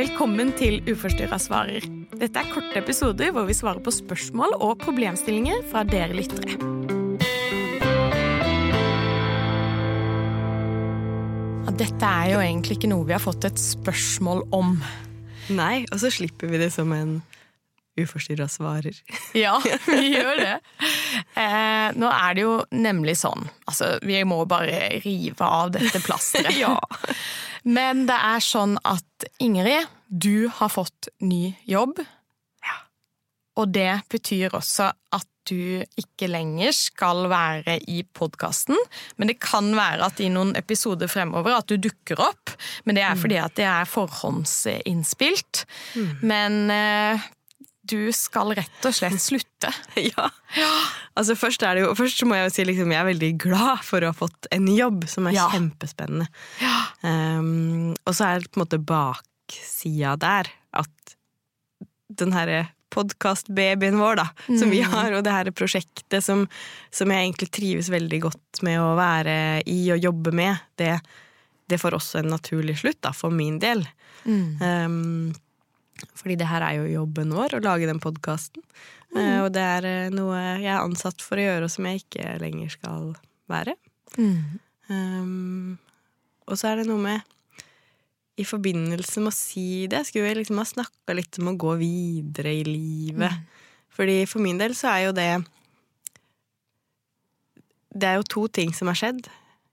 Velkommen til Uforstyrra svarer. Dette er korte episoder hvor vi svarer på spørsmål og problemstillinger fra dere lyttere. Ja, dette er jo egentlig ikke noe vi har fått et spørsmål om. Nei, og så slipper vi det som en uforstyrra svarer. Ja, vi gjør det. Eh, nå er det jo nemlig sånn Altså, vi må bare rive av dette plasteret. Ja. Men det er sånn at Ingrid, du har fått ny jobb. Ja. Og det betyr også at du ikke lenger skal være i podkasten. Men det kan være at i noen episoder fremover at du dukker opp. Men det er fordi at det er forhåndsinnspilt. Men eh, du skal rett og slett slutte. ja. Altså først, det jo, først må jeg jo si liksom, jeg er veldig glad for å ha fått en jobb som er Ja. kjempespennende. Ja. Um, og så er det på en måte baksida der at den herre podkastbabyen vår, da, som vi har, og det her prosjektet som, som jeg egentlig trives veldig godt med å være i og jobbe med, det, det får også en naturlig slutt, da, for min del. Um, fordi det her er jo jobben vår, å lage den podkasten. og det er eh, noe jeg er ansatt for å gjøre, og som jeg ikke lenger skal være. Um, og så er det noe med I forbindelse med å si det, skulle vi liksom ha snakka litt om å gå videre i livet. Fordi for min del så er jo det Det er jo to ting som har skjedd.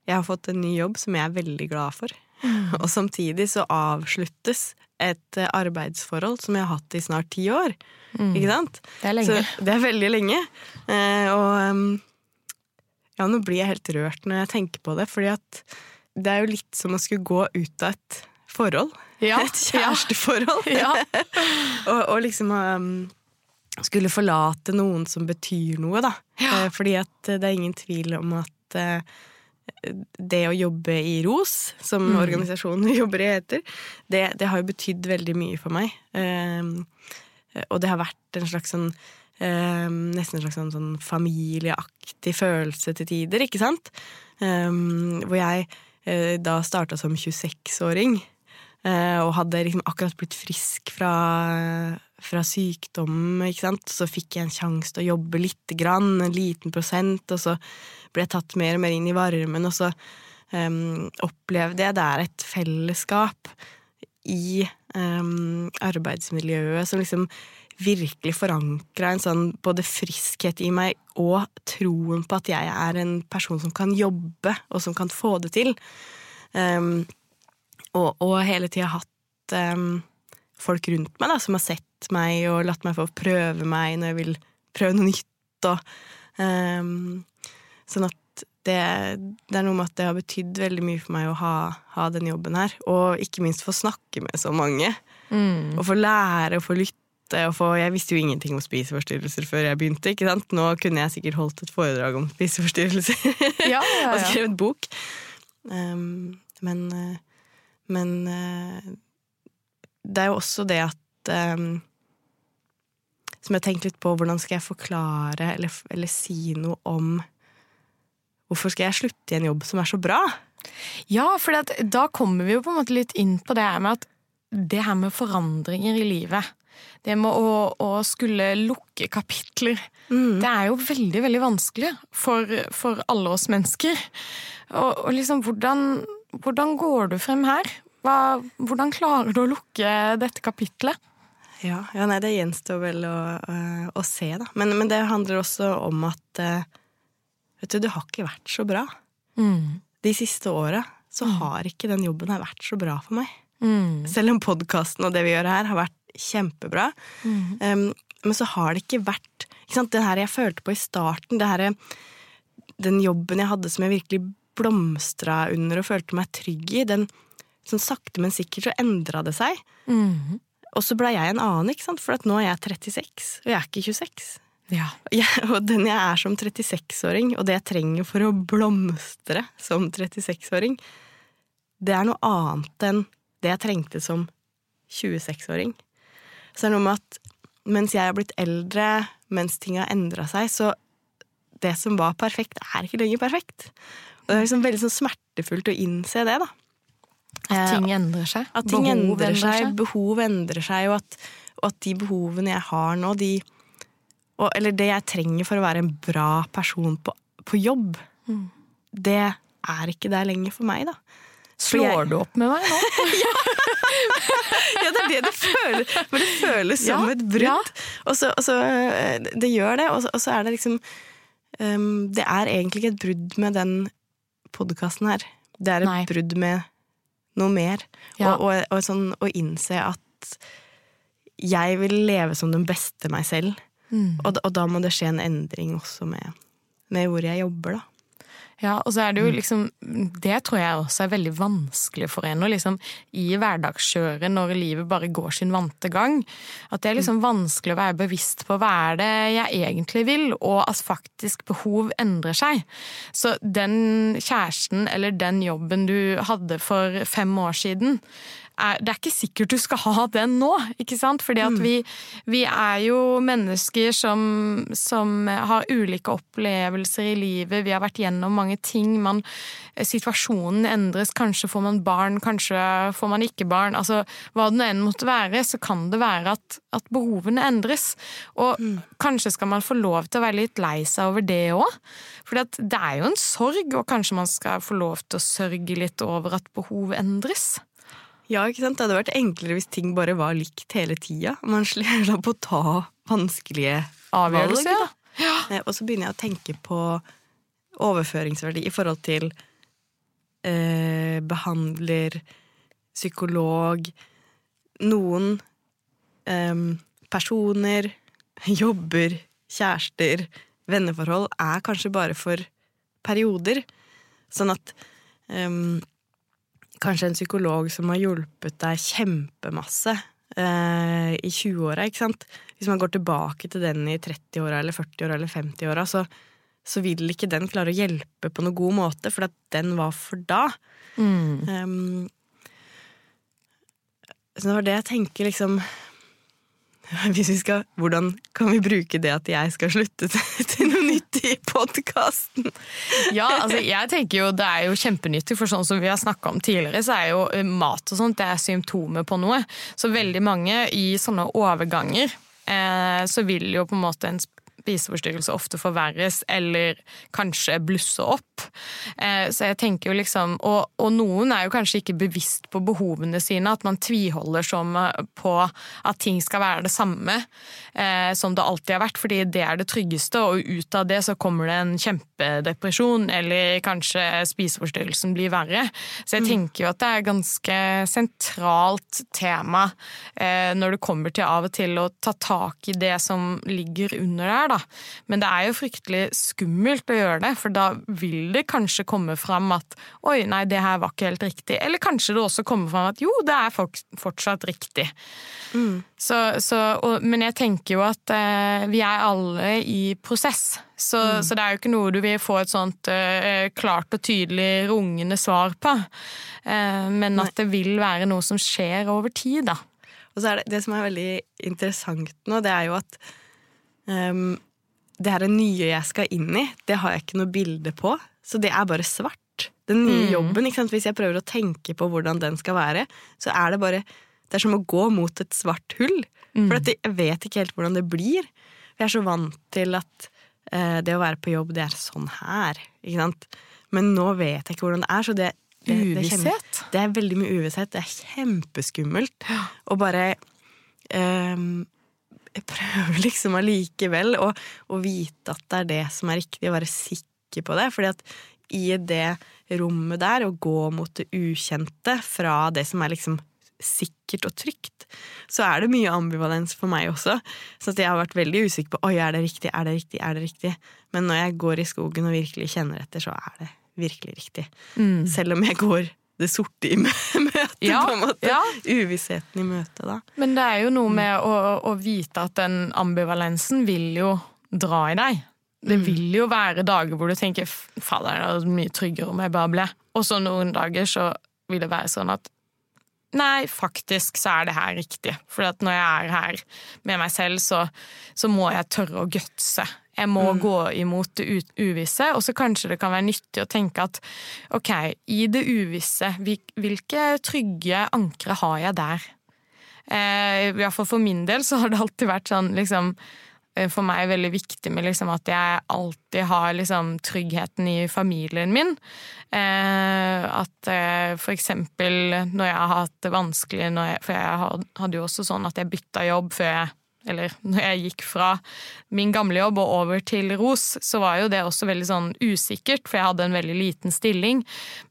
Jeg har fått en ny jobb som jeg er veldig glad for. Og samtidig så avsluttes et eh, arbeidsforhold som jeg har hatt i snart ti år. Ikke sant? Det er lenge. Så det er veldig lenge. Eh, og um, ja, nå blir jeg helt rørt når jeg tenker på det, fordi at det er jo litt som å skulle gå ut av et forhold. Ja, Et kjæresteforhold. Ja. og, og liksom um, skulle forlate noen som betyr noe, da. Ja. Eh, fordi at det er ingen tvil om at eh, det å jobbe i ROS, som Mm. organisasjonen jobber i heter, det, det har jo betydd veldig mye for meg. Eh, og det har vært en slags sånn eh, Nesten en slags sånn, sånn familieaktig følelse til tider, ikke sant? Eh, hvor jeg eh, da starta som 26-åring. eh, og hadde liksom akkurat blitt frisk fra, fra sykdom, ikke sant. Så fikk jeg en sjanse til å jobbe lite grann, en liten prosent, og så ble jeg tatt mer og mer inn i varmen, og så um, opplevde jeg det er et fellesskap i um, arbeidsmiljøet som liksom virkelig forankra en sånn både friskhet i meg og troen på at jeg er en person som kan jobbe, og som kan få det til. Um, og, og hele tida hatt folk rundt meg da, som har sett meg og latt meg få prøve meg når jeg vil prøve noe nytt. Og, um, sånn at det, det er noe med at det har betydd veldig mye for meg å ha, ha den jobben her. Og ikke minst få snakke med så mange. Og få lære og få lytte. Og få, jeg visste jo ingenting om spiseforstyrrelser før jeg begynte. ikke sant? Nå kunne jeg sikkert holdt et foredrag om spiseforstyrrelser. Ja, ja, og ja. skrevet bok. Um, men eh, men eh, det er jo også det at um, Som jeg har tenkt litt på, hvordan skal jeg forklare eller, eller si noe om Hvorfor skal jeg slutte i en jobb som er så bra? Ja, for da kommer vi jo på en måte litt inn på det her med at det her med forandringer i livet, det med å, å skulle lukke kapitler, det er jo veldig, veldig vanskelig for, for alle oss mennesker. Og, og liksom, hvordan, hvordan går du frem her? Hva, hvordan klarer du å lukke dette kapitlet? Ja, ja nei, det gjenstår vel å, å- å se, da. Men, men det handler også om at eh, Vet du, det har ikke vært så bra. De siste åra så har ikke den jobben her vært så bra for meg. Selv om podkasten og det vi gjør her, har vært kjempebra. Um, men så har det ikke vært ikke sant? Det her jeg følte på i starten, det her, den jobben jeg hadde som jeg virkelig blomstra under og følte meg trygg i, den sånn sakte, men sikkert så endra det seg. Og så ble jeg en annen, ikke sant? for at nå er jeg 36, og jeg er ikke 26. Ja. Jeg, og den jeg er som 36-åring, og det jeg trenger for å blomstre som 36-åring, det er noe annet enn det jeg trengte som 26-åring. Så det er noe med at mens jeg har blitt eldre, mens ting har endra seg, så det som var perfekt, er ikke lenger perfekt. Og det er liksom veldig sånn smertefullt å innse det, da. At ting endrer seg. At ting Behov endrer seg, behov endrer seg, og at, og at de behovene jeg har nå, de og, Eller det jeg trenger for å være en bra person på, på jobb, det er ikke der lenger for meg, da. Slår jeg- du opp med meg nå? Ja, det er det det føles. Men det føles som Ja, et brudd. ja. Og så, og så eh, Det gjør det, og så, og så er det liksom um, Det er egentlig ikke et brudd med den podkasten her. Det er et Nei. brudd med noe mer. Ja. Og, og, og sånn å innse at jeg vil leve som den beste meg selv. Mm. Og, og da må det skje en endring også med, med hvor jeg jobber, da. Ja, og så er det jo liksom Det tror jeg også er veldig vanskelig for en å liksom i hverdagskjøret når livet bare går sin vante gang. At det er liksom vanskelig å være bevisst på hva er det jeg egentlig vil, og at faktisk behov endrer seg. Så den kjæresten eller den jobben du hadde for fem år siden, er, det er ikke sikkert du skal ha den nå, ikke sant? Fordi at vi, vi er jo mennesker som, som har ulike opplevelser i livet. Vi har vært gjennom mange ting. Man, situasjonen endres. Kanskje får man barn, kanskje får man ikke barn. Altså, hva det nå enn måtte være, så kan det være at, at behovene endres. Og kanskje skal man få lov til å være litt lei seg over det òg. For det er jo en sorg, og kanskje man skal få lov til å sørge litt over at behov endres. Ja, ikke sant? Det hadde vært enklere hvis ting bare var likt hele tida. Man slapp å ta vanskelige avgjørelser. valg, ja. da. Eh, Og så begynner jeg å tenke på overføringsverdi i forhold til eh, behandler, psykolog Noen eh, personer, jobber, kjærester, venneforhold er kanskje bare for perioder. Sånn at eh, kanskje en psykolog som har hjulpet deg kjempemasse eh, i 20-åra, ikke sant. Hvis man går tilbake til den i 30-åra eller 40-åra eller 50-åra, så, så vil ikke den klare å hjelpe på noen god måte, for at den var for da. Um, så det var det jeg tenker, liksom hvis vi skal, Hvordan kan vi bruke det at jeg skal slutte til, til noe nytt i podkasten? Ja, altså jeg tenker jo det er jo kjempenyttig, for sånn som vi har snakka om tidligere, så er jo eh, mat og sånt det er symptomer på noe. Så veldig mange i sånne overganger, eh, så vil jo på en måte en spiseforstyrrelse ofte forverres, eller kanskje blusse opp. Eh, så jeg tenker jo liksom, og, og noen er jo kanskje ikke bevisst på behovene sine, at man tviholder som eh, på at ting skal være det samme eh, som det alltid har vært, fordi det er det tryggeste, og ut av det så kommer det en kjempedepresjon, eller kanskje spiseforstyrrelsen blir verre. Så jeg tenker jo at det er ganske sentralt tema eh, når det kommer til av og til å ta tak i det som ligger under der, da. Men det er jo fryktelig skummelt å gjøre det, for da vil det kanskje komme fram at oi, nei, det her var ikke helt riktig. Eller kanskje det også kommer fram at jo, det er fortsatt riktig. Så, så, og, men jeg tenker jo at eh, vi er alle i prosess. Så, så det er jo ikke noe du vil få et sånt eh, klart og tydelig rungende svar på. Eh, men at det vil være noe som skjer over tid, da. Og så er det, det som er veldig interessant nå, det er jo at ehm, det her nye jeg skal inn i, det har jeg ikke noe bilde på. Så det er bare svart. Den nye jobben, ikke sant? Hvis jeg prøver å tenke på hvordan den skal være, så er det bare Det er som å gå mot et svart hull. For at jeg vet ikke helt hvordan det blir. Jeg er så vant til at eh, det å være på jobb, det er sånn her. Ikke sant? Men nå vet jeg ikke hvordan det er. Så det, det, det, kjenner- det er veldig mye uvisshet. Det er kjempeskummelt. Og bare ehm, Jeg prøver liksom allikevel å, å vite at det er det som er riktig, og være sikker på det. Fordi at i det rommet der, å gå mot det ukjente fra det som er liksom sikkert og trygt, så er det mye ambivalens for meg også. Så at jeg har vært veldig usikker på oi, er det riktig, er det riktig, er det riktig. Men når jeg går i skogen og virkelig kjenner etter, så er det virkelig riktig. Selv om jeg går det sorte i Ja, på en måte. ja. Uvissheten i møtet, da. Men det er jo noe med å, å vite at den ambivalensen vil jo dra i deg. Det vil jo være dager hvor du tenker fader, det er mye tryggere om jeg bare ble. Og så noen dager så vil det være sånn at nei, faktisk så er det her riktig. For at når jeg er her med meg selv, så, så må jeg tørre å gutse Jeg må gå imot det uvisse. Og så kanskje det kan være nyttig å tenke at ok, i det uvisse, hvilke trygge ankre har jeg der? Eh, I hvert fall for min del så har det alltid vært sånn liksom eh, for meg veldig viktig med liksom at jeg alltid har liksom tryggheten i familien min. Eh, at eh, for eksempel når jeg har hatt det vanskelig når jeg, For jeg hadde jo også sånn at jeg bytta jobb før jeg eller når jeg gikk fra min gamle jobb og over til ROS, så var jo det også veldig sånn usikkert, for jeg hadde en veldig liten stilling.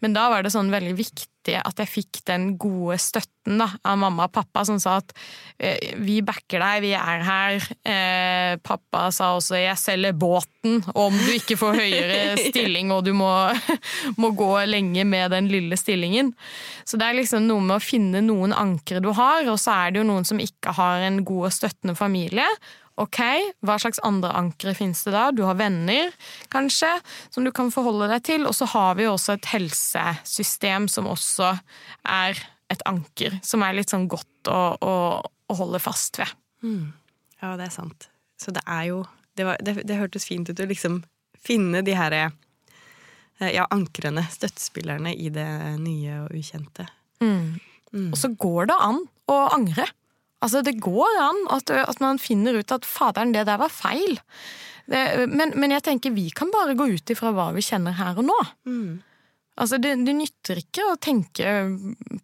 Men da var det sånn veldig viktig at jeg fikk den gode støtten da, av mamma og pappa, som sa at eh, vi backer deg, vi er her. Eh, pappa sa også 'jeg selger båten' om du ikke får høyere stilling og du må, må gå lenge med den lille stillingen. Så det er liksom noe med å finne noen ankre du har, og så er det jo noen som ikke har en god og støttende familie. Ok, hva slags andre ankre finnes det da? Du har venner, kanskje, som du kan forholde deg til. Og så har vi jo også et helsesystem som også er et anker, som er litt sånn godt å, å, å holde fast ved. Ja, det er sant. Så det er jo Det, var, det, det hørtes fint ut å liksom finne de her eh, ja, ankrene, støttespillerne, i det nye og ukjente. Og så går det an å angre. Altså, det går an at, at man finner ut at faderen, det der var feil. Det, men, men jeg tenker vi kan bare gå ut ifra hva vi kjenner her og nå. Altså, det, det nytter ikke å tenke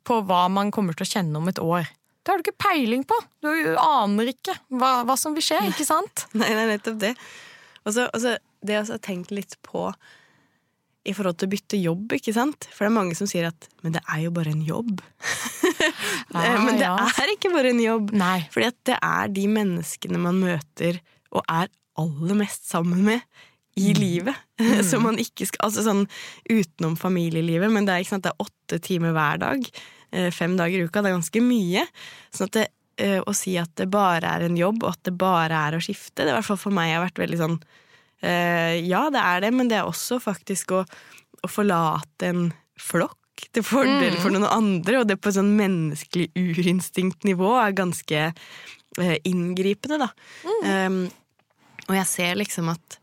på hva man kommer til å kjenne om et år. Det har du ikke peiling på. Du aner ikke hva, hva som vil skje, ikke sant? Nei, det er nettopp det. Og så det å tenke litt på i forhold til å bytte jobb, ikke sant? For det er mange som sier at 'men det er jo bare en jobb'. Ah, men det ja. er ikke bare en jobb. Nei. Fordi det er de menneskene man møter og er aller mest sammen med i livet. Så man ikke skal Altså sånn utenom familielivet, men det er, ikke sant, det er åtte timer hver dag. eh, Fem dager i uka. Det er ganske mye. Sånn at det, eh, å si at det bare er en jobb, og at det bare er å skifte, det i hvert fall for meg har vært veldig sånn eh, Ja, det er det, men det er også faktisk å, å forlate en flokk til fordel for noen andre, og det på et sånn menneskelig urinstinktnivå er ganske eh, inngripende, da. Um, og jeg ser liksom at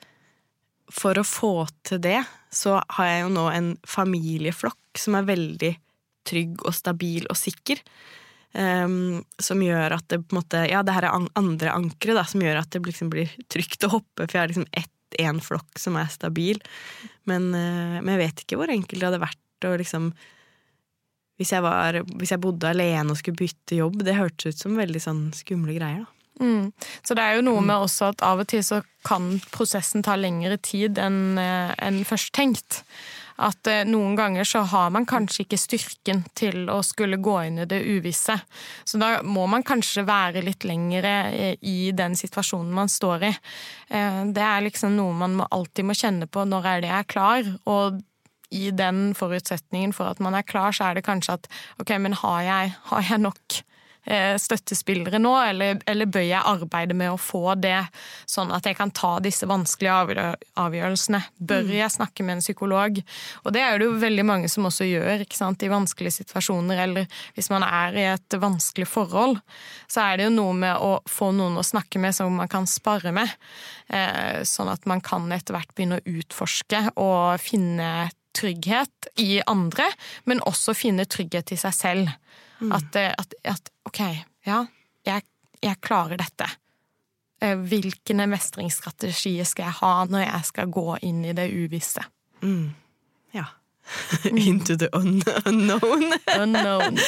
for å få til det, så har jeg jo nå en familieflokk som er veldig trygg og stabil og sikker. Um, som gjør at det på en måte Ja, det her er an andre ankre, da, som gjør at det liksom blir trygt å hoppe, for jeg har liksom ett, én flokk som er stabil. Men, eh, men jeg vet ikke hvor enkelt det hadde vært å liksom hvis jeg, var, hvis jeg bodde alene og skulle bytte jobb, det hørtes ut som veldig sånn skumle greier, da. Mm. Så det er jo noe med også at av og til så kan prosessen ta lengre tid enn en først tenkt. At eh, noen ganger så har man kanskje ikke styrken til å skulle gå inn i det uvisse. Så da må man kanskje være litt lengre eh, i den situasjonen man står i. Eh, Det er liksom noe man må, alltid må kjenne på når er det jeg er klar. og i den forutsetningen for at man er klar, så er det kanskje at ok, men har jeg, har jeg nok eh, støttespillere nå, eller, eller bør jeg arbeide med å få det, sånn at jeg kan ta disse vanskelige avgjørelsene? Bør jeg snakke med en psykolog? Og det er det jo veldig mange som også gjør, ikke sant, i vanskelige situasjoner, eller hvis man er i et vanskelig forhold, så er det jo noe med å få noen å snakke med som man kan spare med, eh, sånn at man kan etter hvert begynne å utforske og finne trygghet i andre, men også finne trygghet i seg selv. At, eh, at, at ok, ja, jeg, jeg klarer dette. Eh, Hvilke mestringsstrategier skal jeg ha når jeg skal gå inn i det uvisse? Ja. Into the un unknown. Unknown.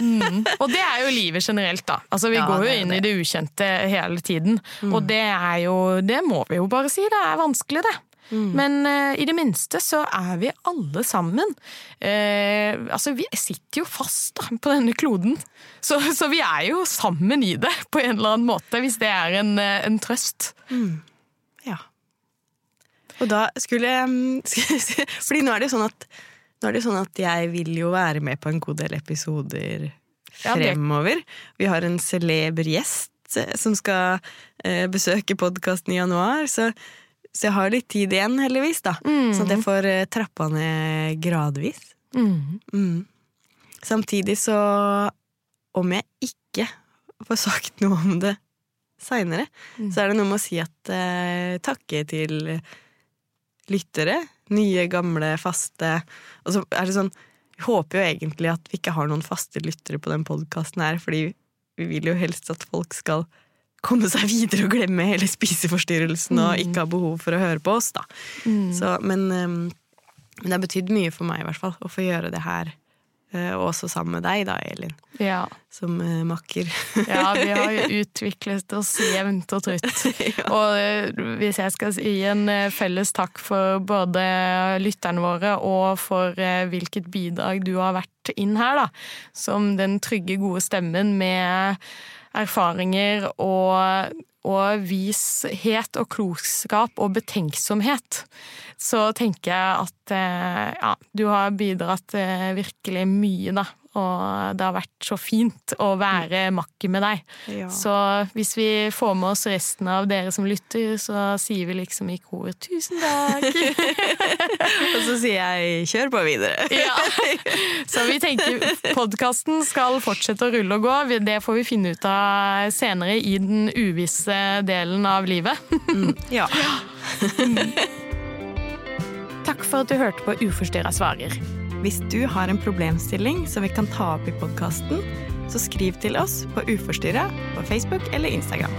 Mm. Og det er jo livet generelt, da. Altså, vi Ja, går jo inn inn i det. det ukjente hele tiden. Og det er jo Det må vi jo bare si, det er vanskelig, det. Men uh, i det minste så er vi alle sammen uh, Altså, vi sitter jo fast da, på denne kloden. Så, så vi er jo sammen i det, på en eller annen måte, hvis det er en, eh, en trøst. Ja. Og da skulle jeg Fordi nå er det jo sånn at nå er det sånn at jeg vil jo være med på en god del episoder fremover. Vi har en celeber gjest som skal besøke podkasten i januar, så, så jeg har litt tid igjen, heldigvis, da. Sånn at jeg får eh, trappa ned gradvis. Mm. Mm. Samtidig så Om jeg ikke får sagt noe om det seinere. Mm. Så er det noe med å si at eh, takke til lyttere. Nye, gamle, faste. Og så er det sånn Vi håper jo egentlig at vi ikke har noen faste lyttere på den podkasten her, fordi vi vil jo helst at folk skal komme seg videre og glemme hele spiseforstyrrelsen og ikke ha behov for å høre på oss, da. Mm. Så, men, um, men det har betydd mye for meg, i hvert fall, å få gjøre det her. Og også sammen med deg, da, Elin, Ja. som uh, makker. ja, vi har jo utviklet oss jevnt og trutt. Og uh, hvis jeg skal gi en felles takk for både lytterne våre og for hvilket bidrag du har vært inn her, da, som den trygge, gode stemmen med erfaringer og, og vishet og klokskap og betenksomhet, så tenker jeg at eh, ja, du har bidratt eh, virkelig mye, da. Og det har vært så fint å være makker med deg. Ja. Så hvis vi får med oss resten av dere som lytter, så sier vi liksom i kor 'tusen takk'. Og så sier jeg 'kjør på videre'. ja. Så vi tenker podkasten skal fortsette å rulle og gå. Det får vi finne ut av senere i den uvisse delen av livet. Ja. Takk for at du hørte på Uforstyrra svarer. Hvis du har en problemstilling som vi kan ta opp i podkasten, så skriv til oss på Uforstyrra på Facebook eller Instagram.